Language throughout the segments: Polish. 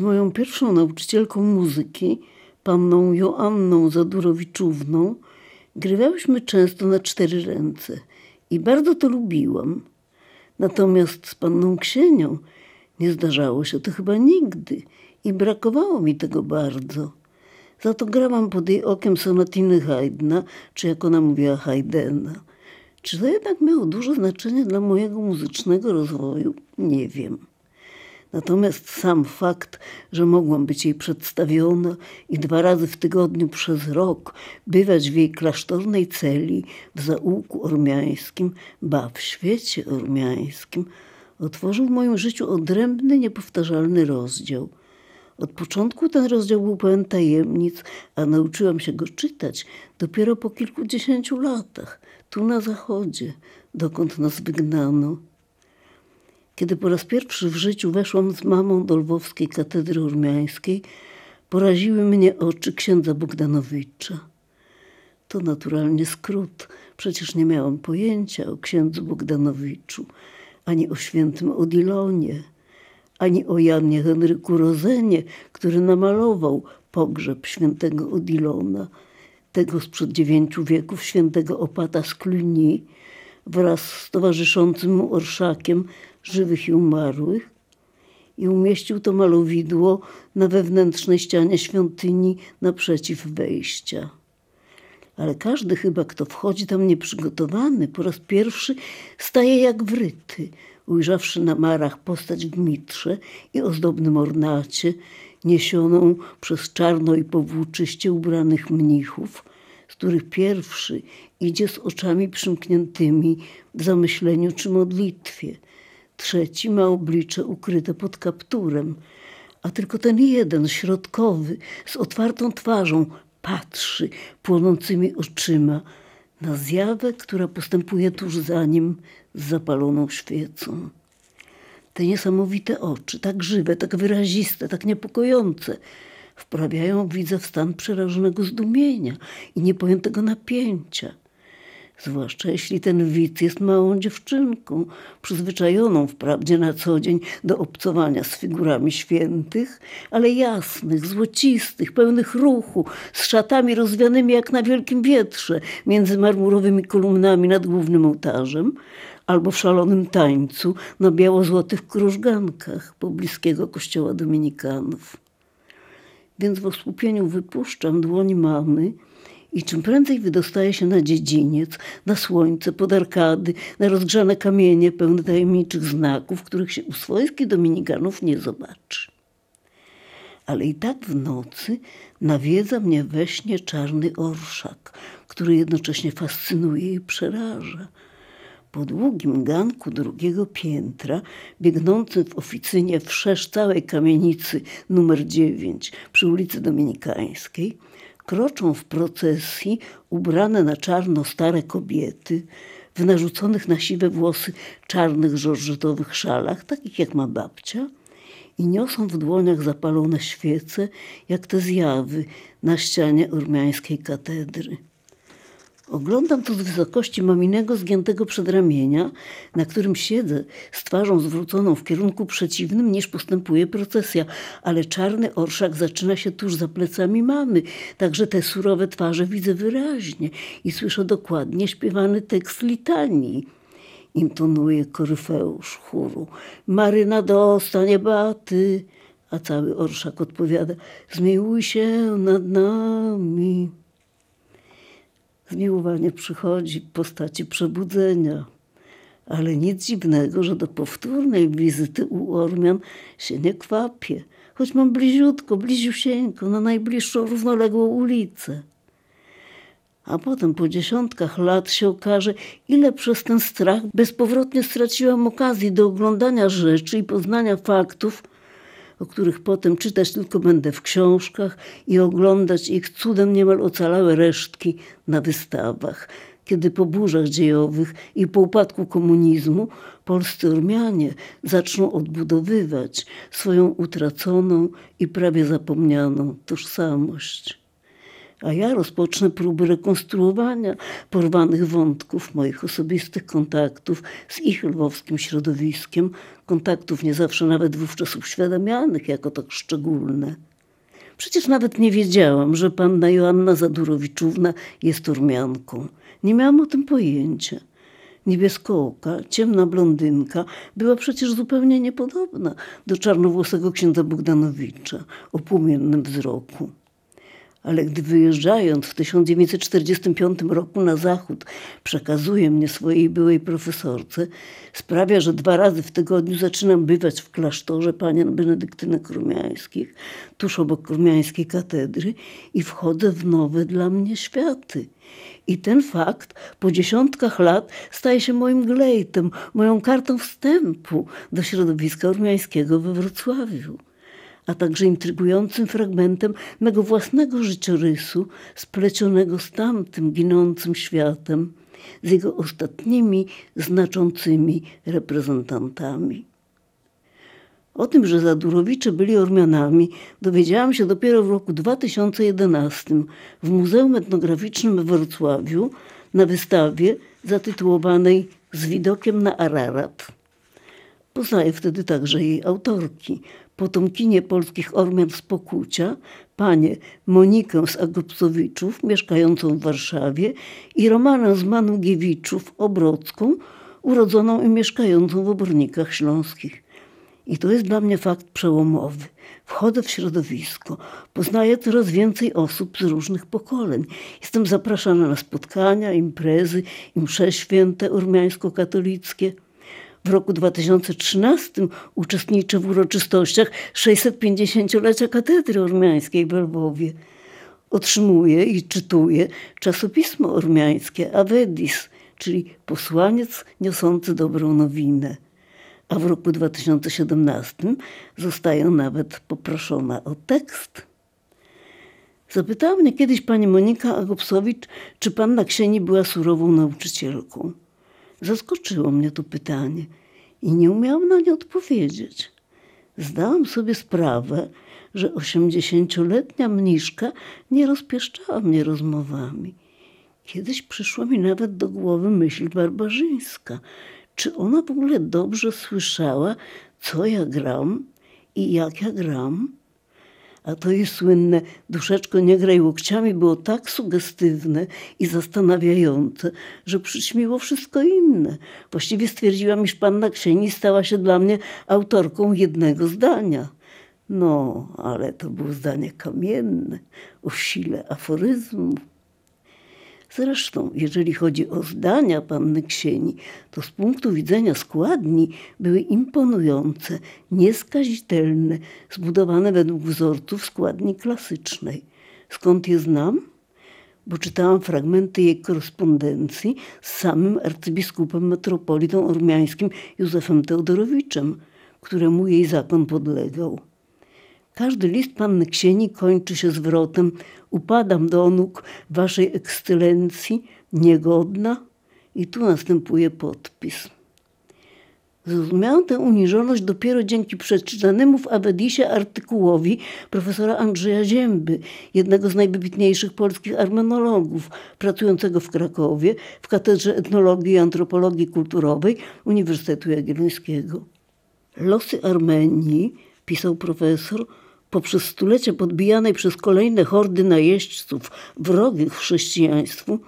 Z moją pierwszą nauczycielką muzyki, panną Joanną Zadurowiczówną, grywałyśmy często na cztery ręce i bardzo to lubiłam. Natomiast z panną Ksienią nie zdarzało się to chyba nigdy i brakowało mi tego bardzo. Za to grałam pod jej okiem sonatiny Haydna, czy jak ona mówiła Haydena. Czy to jednak miało duże znaczenie dla mojego muzycznego rozwoju? Nie wiem. Natomiast sam fakt, że mogłam być jej przedstawiona i dwa razy w tygodniu przez rok bywać w jej klasztornej celi w zaułku ormiańskim, ba w świecie ormiańskim, otworzył w moim życiu odrębny, niepowtarzalny rozdział. Od początku ten rozdział był pełen tajemnic, a nauczyłam się go czytać dopiero po kilkudziesięciu latach, tu na zachodzie, dokąd nas wygnano. Kiedy po raz pierwszy w życiu weszłam z mamą do lwowskiej katedry urmiańskiej, poraziły mnie oczy księdza Bogdanowicza. To naturalnie skrót, przecież nie miałam pojęcia o księdzu Bogdanowiczu, ani o świętym Odilonie, ani o Janie Henryku Rozenie, który namalował pogrzeb świętego Odilona, tego sprzed dziewięciu wieków świętego opata z Cluny, wraz z towarzyszącym mu orszakiem żywych i umarłych i umieścił to malowidło na wewnętrznej ścianie świątyni naprzeciw wejścia. Ale każdy chyba, kto wchodzi tam nieprzygotowany, po raz pierwszy staje jak wryty, ujrzawszy na marach postać w mitrze i ozdobnym ornacie, niesioną przez czarno i powłóczyście ubranych mnichów, z których pierwszy idzie z oczami przymkniętymi w zamyśleniu czy modlitwie – Trzeci ma oblicze ukryte pod kapturem, a tylko ten jeden, środkowy, z otwartą twarzą, patrzy płonącymi oczyma na zjawę, która postępuje tuż za nim z zapaloną świecą. Te niesamowite oczy, tak żywe, tak wyraziste, tak niepokojące, wprawiają widza w stan przerażonego zdumienia i niepojętego napięcia – zwłaszcza jeśli ten widz jest małą dziewczynką, przyzwyczajoną wprawdzie na co dzień do obcowania z figurami świętych, ale jasnych, złocistych, pełnych ruchu, z szatami rozwianymi jak na wielkim wietrze między marmurowymi kolumnami nad głównym ołtarzem, albo w szalonym tańcu na biało-złotych krużgankach pobliskiego kościoła dominikanów. Więc w osłupieniu wypuszczam dłoń mamy, i czym prędzej wydostaje się na dziedziniec, na słońce, pod arkady, na rozgrzane kamienie pełne tajemniczych znaków, których się u swojskich dominikanów nie zobaczy. Ale i tak w nocy nawiedza mnie we śnie czarny orszak, który jednocześnie fascynuje i przeraża. Po długim ganku drugiego piętra, biegnącym w oficynie wszerz całej kamienicy numer 9 przy ulicy Dominikańskiej, kroczą w procesji ubrane na czarno stare kobiety w narzuconych na siwe włosy czarnych żorżetowych szalach, takich jak ma babcia, i niosą w dłoniach zapalone świece, jak te zjawy na ścianie ormiańskiej katedry. Oglądam to z wysokości maminego zgiętego przedramienia, na którym siedzę z twarzą zwróconą w kierunku przeciwnym niż postępuje procesja, ale czarny orszak zaczyna się tuż za plecami mamy, także te surowe twarze widzę wyraźnie i słyszę dokładnie śpiewany tekst litanii. Intonuje koryfeusz chóru. Maryna dostanie baty, a cały orszak odpowiada zmiłuj się nad nami. Zmiłowanie przychodzi w postaci przebudzenia. Ale nic dziwnego, że do powtórnej wizyty u Ormian się nie kwapię, choć mam bliziutko, bliziusieńko, na najbliższą równoległą ulicę. A potem po dziesiątkach lat się okaże, ile przez ten strach bezpowrotnie straciłam okazji do oglądania rzeczy i poznania faktów, o których potem czytać tylko będę w książkach i oglądać ich cudem niemal ocalałe resztki na wystawach, kiedy po burzach dziejowych i po upadku komunizmu polscy Ormianie zaczną odbudowywać swoją utraconą i prawie zapomnianą tożsamość. A ja rozpocznę próby rekonstruowania porwanych wątków moich osobistych kontaktów z ich lwowskim środowiskiem, kontaktów nie zawsze nawet wówczas uświadamianych jako tak szczególne. Przecież nawet nie wiedziałam, że panna Joanna Zadurowiczówna jest Ormianką. Nie miałam o tym pojęcia. Niebieskooka, ciemna blondynka była przecież zupełnie niepodobna do czarnowłosego księdza Bogdanowicza o płomiennym wzroku ale gdy wyjeżdżając w 1945 roku na zachód przekazuje mnie swojej byłej profesorce, sprawia, że dwa razy w tygodniu zaczynam bywać w klasztorze panien benedyktynek rumiańskich, tuż obok rumiańskiej katedry i wchodzę w nowe dla mnie światy. I ten fakt po dziesiątkach lat staje się moim glejtem, moją kartą wstępu do środowiska ormiańskiego we Wrocławiu a także intrygującym fragmentem mego własnego życiorysu, splecionego z tamtym ginącym światem, z jego ostatnimi znaczącymi reprezentantami. O tym, że Zadurowicze byli Ormianami, dowiedziałam się dopiero w roku 2011 w Muzeum Etnograficznym w Wrocławiu na wystawie zatytułowanej Z widokiem na Ararat. Poznaję wtedy także jej autorki, potomkinie polskich Ormian z Pokucia, panie Monikę z Agopsowiczów, mieszkającą w Warszawie i Romanę z Manugiewiczów, Obrodzką, urodzoną i mieszkającą w Obornikach Śląskich. I to jest dla mnie fakt przełomowy. Wchodzę w środowisko, poznaję coraz więcej osób z różnych pokoleń. Jestem zapraszana na spotkania, imprezy, i msze święte urmiańsko-katolickie – w roku 2013 uczestniczę w uroczystościach 650-lecia katedry ormiańskiej w Lwowie. Otrzymuję i czytuję czasopismo ormiańskie Avedis, czyli posłaniec niosący dobrą nowinę. A w roku 2017 zostaję nawet poproszona o tekst. Zapytała mnie kiedyś pani Monika Agopsowicz, czy panna Ksieni była surową nauczycielką. Zaskoczyło mnie to pytanie i nie umiałam na nie odpowiedzieć. Zdałam sobie sprawę, że osiemdziesięcioletnia mniszka nie rozpieszczała mnie rozmowami. Kiedyś przyszła mi nawet do głowy myśl barbarzyńska. Czy ona w ogóle dobrze słyszała, co ja gram i jak ja gram? A to jej słynne duszeczko nie graj łokciami było tak sugestywne i zastanawiające, że przyćmiło wszystko inne. Właściwie stwierdziłam, iż panna Ksieni stała się dla mnie autorką jednego zdania. No, ale to było zdanie kamienne, o sile aforyzmu. Zresztą, jeżeli chodzi o zdania panny Ksieni, to z punktu widzenia składni były imponujące, nieskazitelne, zbudowane według wzorców składni klasycznej. Skąd je znam? Bo czytałam fragmenty jej korespondencji z samym arcybiskupem metropolitą ormiańskim Józefem Teodorowiczem, któremu jej zakon podlegał. Każdy list panny Ksieni kończy się zwrotem upadam do nóg waszej ekscelencji, niegodna i tu następuje podpis. Zrozumiałam tę uniżoność dopiero dzięki przeczytanemu w Awedisie artykułowi profesora Andrzeja Zięby, jednego z najwybitniejszych polskich armenologów, pracującego w Krakowie w Katedrze Etnologii i Antropologii Kulturowej Uniwersytetu Jagiellońskiego. Losy Armenii, pisał profesor, poprzez stulecia podbijanej przez kolejne hordy najeźdźców wrogich chrześcijaństwu,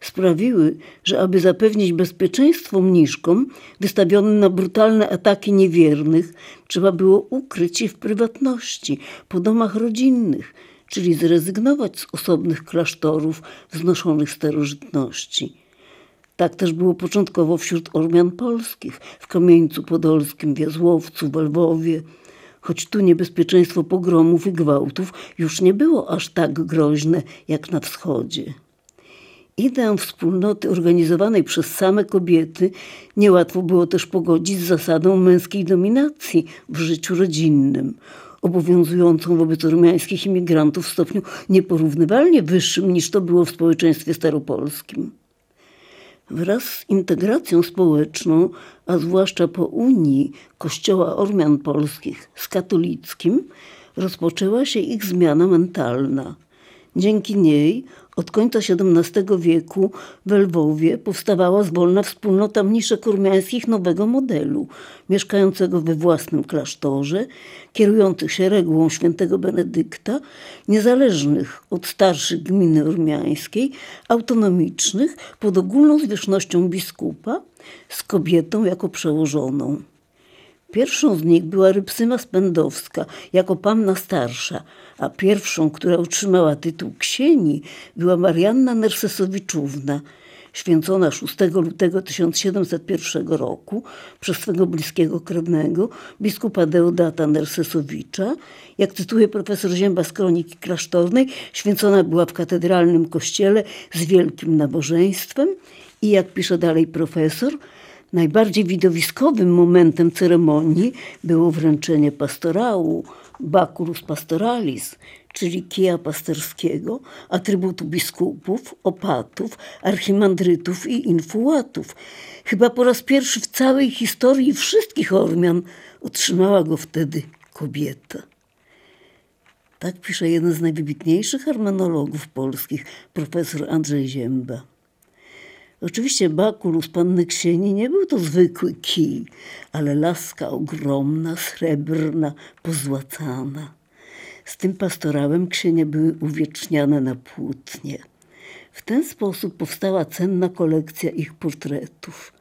sprawiły, że aby zapewnić bezpieczeństwo mniszkom wystawionym na brutalne ataki niewiernych, trzeba było ukryć je w prywatności, po domach rodzinnych, czyli zrezygnować z osobnych klasztorów wznoszonych starożytności. Tak też było początkowo wśród Ormian polskich, w Kamieńcu Podolskim, w Jazłowcu, w Lwowie, choć tu niebezpieczeństwo pogromów i gwałtów już nie było aż tak groźne jak na wschodzie. Ideę wspólnoty organizowanej przez same kobiety niełatwo było też pogodzić z zasadą męskiej dominacji w życiu rodzinnym, obowiązującą wobec ormiańskich imigrantów w stopniu nieporównywalnie wyższym niż to było w społeczeństwie staropolskim. Wraz z integracją społeczną, a zwłaszcza po Unii Kościoła Ormian Polskich z katolickim, rozpoczęła się ich zmiana mentalna. Dzięki niej od końca XVII wieku w Lwowie powstawała zwolna wspólnota mniszek ormiańskich nowego modelu, mieszkającego we własnym klasztorze, kierujących się regułą świętego Benedykta, niezależnych od starszych gminy ormiańskiej, autonomicznych pod ogólną zwierzchnością biskupa, z kobietą jako przełożoną. Pierwszą z nich była Rypsyma Spędowska, jako panna starsza, a pierwszą, która otrzymała tytuł ksieni, była Marianna Nersesowiczówna, święcona 6 lutego 1701 roku przez swego bliskiego krewnego, biskupa Deodata Nersesowicza. Jak cytuje profesor Zięba z kroniki klasztornej, święcona była w katedralnym kościele z wielkim nabożeństwem i jak pisze dalej profesor, Najbardziej widowiskowym momentem ceremonii było wręczenie pastorału, baculus pastoralis, czyli kija pasterskiego, atrybutu biskupów, opatów, archimandrytów i infułatów. Chyba po raz pierwszy w całej historii wszystkich Ormian otrzymała go wtedy kobieta. Tak pisze jeden z najwybitniejszych harmonologów polskich, profesor Andrzej Zięba. Oczywiście bakulus panny Ksieni nie był to zwykły kij, ale laska ogromna, srebrna, pozłacana. Z tym pastorałem ksienie były uwieczniane na płótnie. W ten sposób powstała cenna kolekcja ich portretów.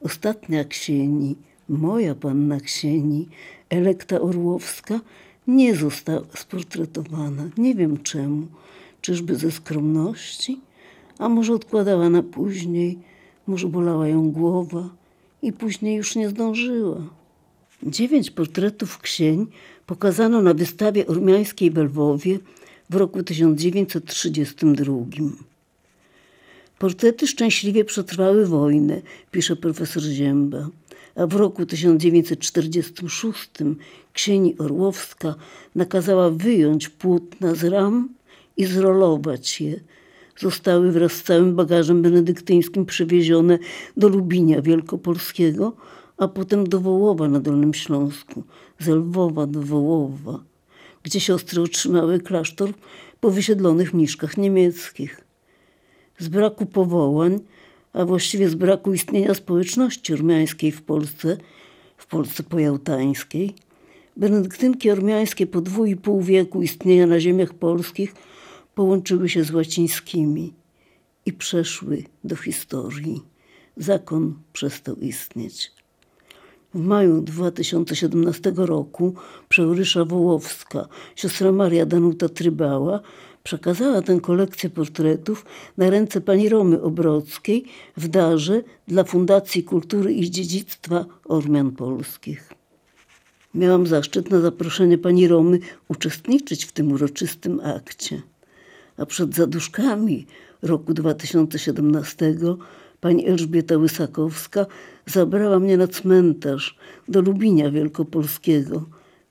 Ostatnia ksieni, moja panna ksieni, Elekta Orłowska, nie została sportretowana. Nie wiem czemu. Czyżby ze skromności? A może odkładała na później, może bolała ją głowa i później już nie zdążyła. Dziewięć portretów ksień pokazano na wystawie ormiańskiej w Lwowie w roku 1932. Portrety szczęśliwie przetrwały wojnę, pisze profesor Zięba, a w roku 1946 księgi Orłowska nakazała wyjąć płótna z ram i zrolować je, zostały wraz z całym bagażem benedyktyńskim przewiezione do Lubinia Wielkopolskiego, a potem do Wołowa na Dolnym Śląsku, z Lwowa do Wołowa, gdzie siostry otrzymały klasztor po wysiedlonych mniszkach niemieckich. Z braku powołań, a właściwie z braku istnienia społeczności ormiańskiej w Polsce, w Polsce pojałtańskiej, benedyktynki ormiańskie po dwu i pół wieku istnienia na ziemiach polskich – połączyły się z łacińskimi i przeszły do historii. Zakon przestał istnieć. W maju 2017 roku przeurysza Wołowska, siostra Maria Danuta Trybała, przekazała tę kolekcję portretów na ręce pani Romy Obrockiej w darze dla Fundacji Kultury i Dziedzictwa Ormian Polskich. Miałam zaszczyt na zaproszenie pani Romy uczestniczyć w tym uroczystym akcie a przed zaduszkami roku 2017 pani Elżbieta Łysakowska zabrała mnie na cmentarz do Lubinia Wielkopolskiego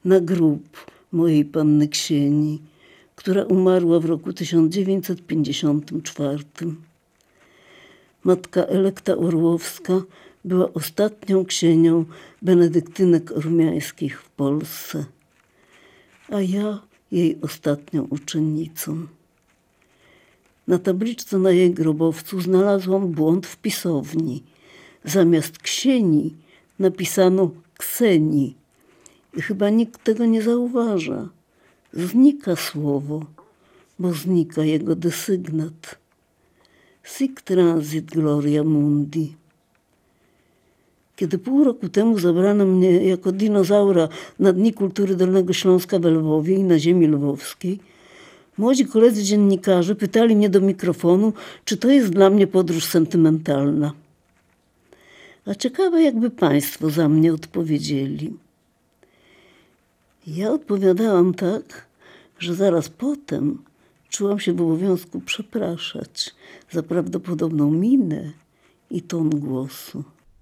na grób mojej panny Ksieni, która umarła w roku 1954. Matka Elekta Orłowska była ostatnią ksienią benedyktynek ormiańskich w Polsce, a ja jej ostatnią uczennicą. Na tabliczce na jej grobowcu znalazłam błąd w pisowni. Zamiast ksieni napisano kseni. I chyba nikt tego nie zauważa. Znika słowo, bo znika jego desygnat. Sic transit gloria mundi. Kiedy pół roku temu zabrano mnie jako dinozaura na Dni Kultury Dolnego Śląska w Lwowie i na ziemi lwowskiej, Młodzi koledzy dziennikarze pytali mnie do mikrofonu, czy to jest dla mnie podróż sentymentalna. A ciekawe, jakby Państwo za mnie odpowiedzieli. Ja odpowiadałam tak, że zaraz potem czułam się w obowiązku przepraszać za prawdopodobną minę i ton głosu.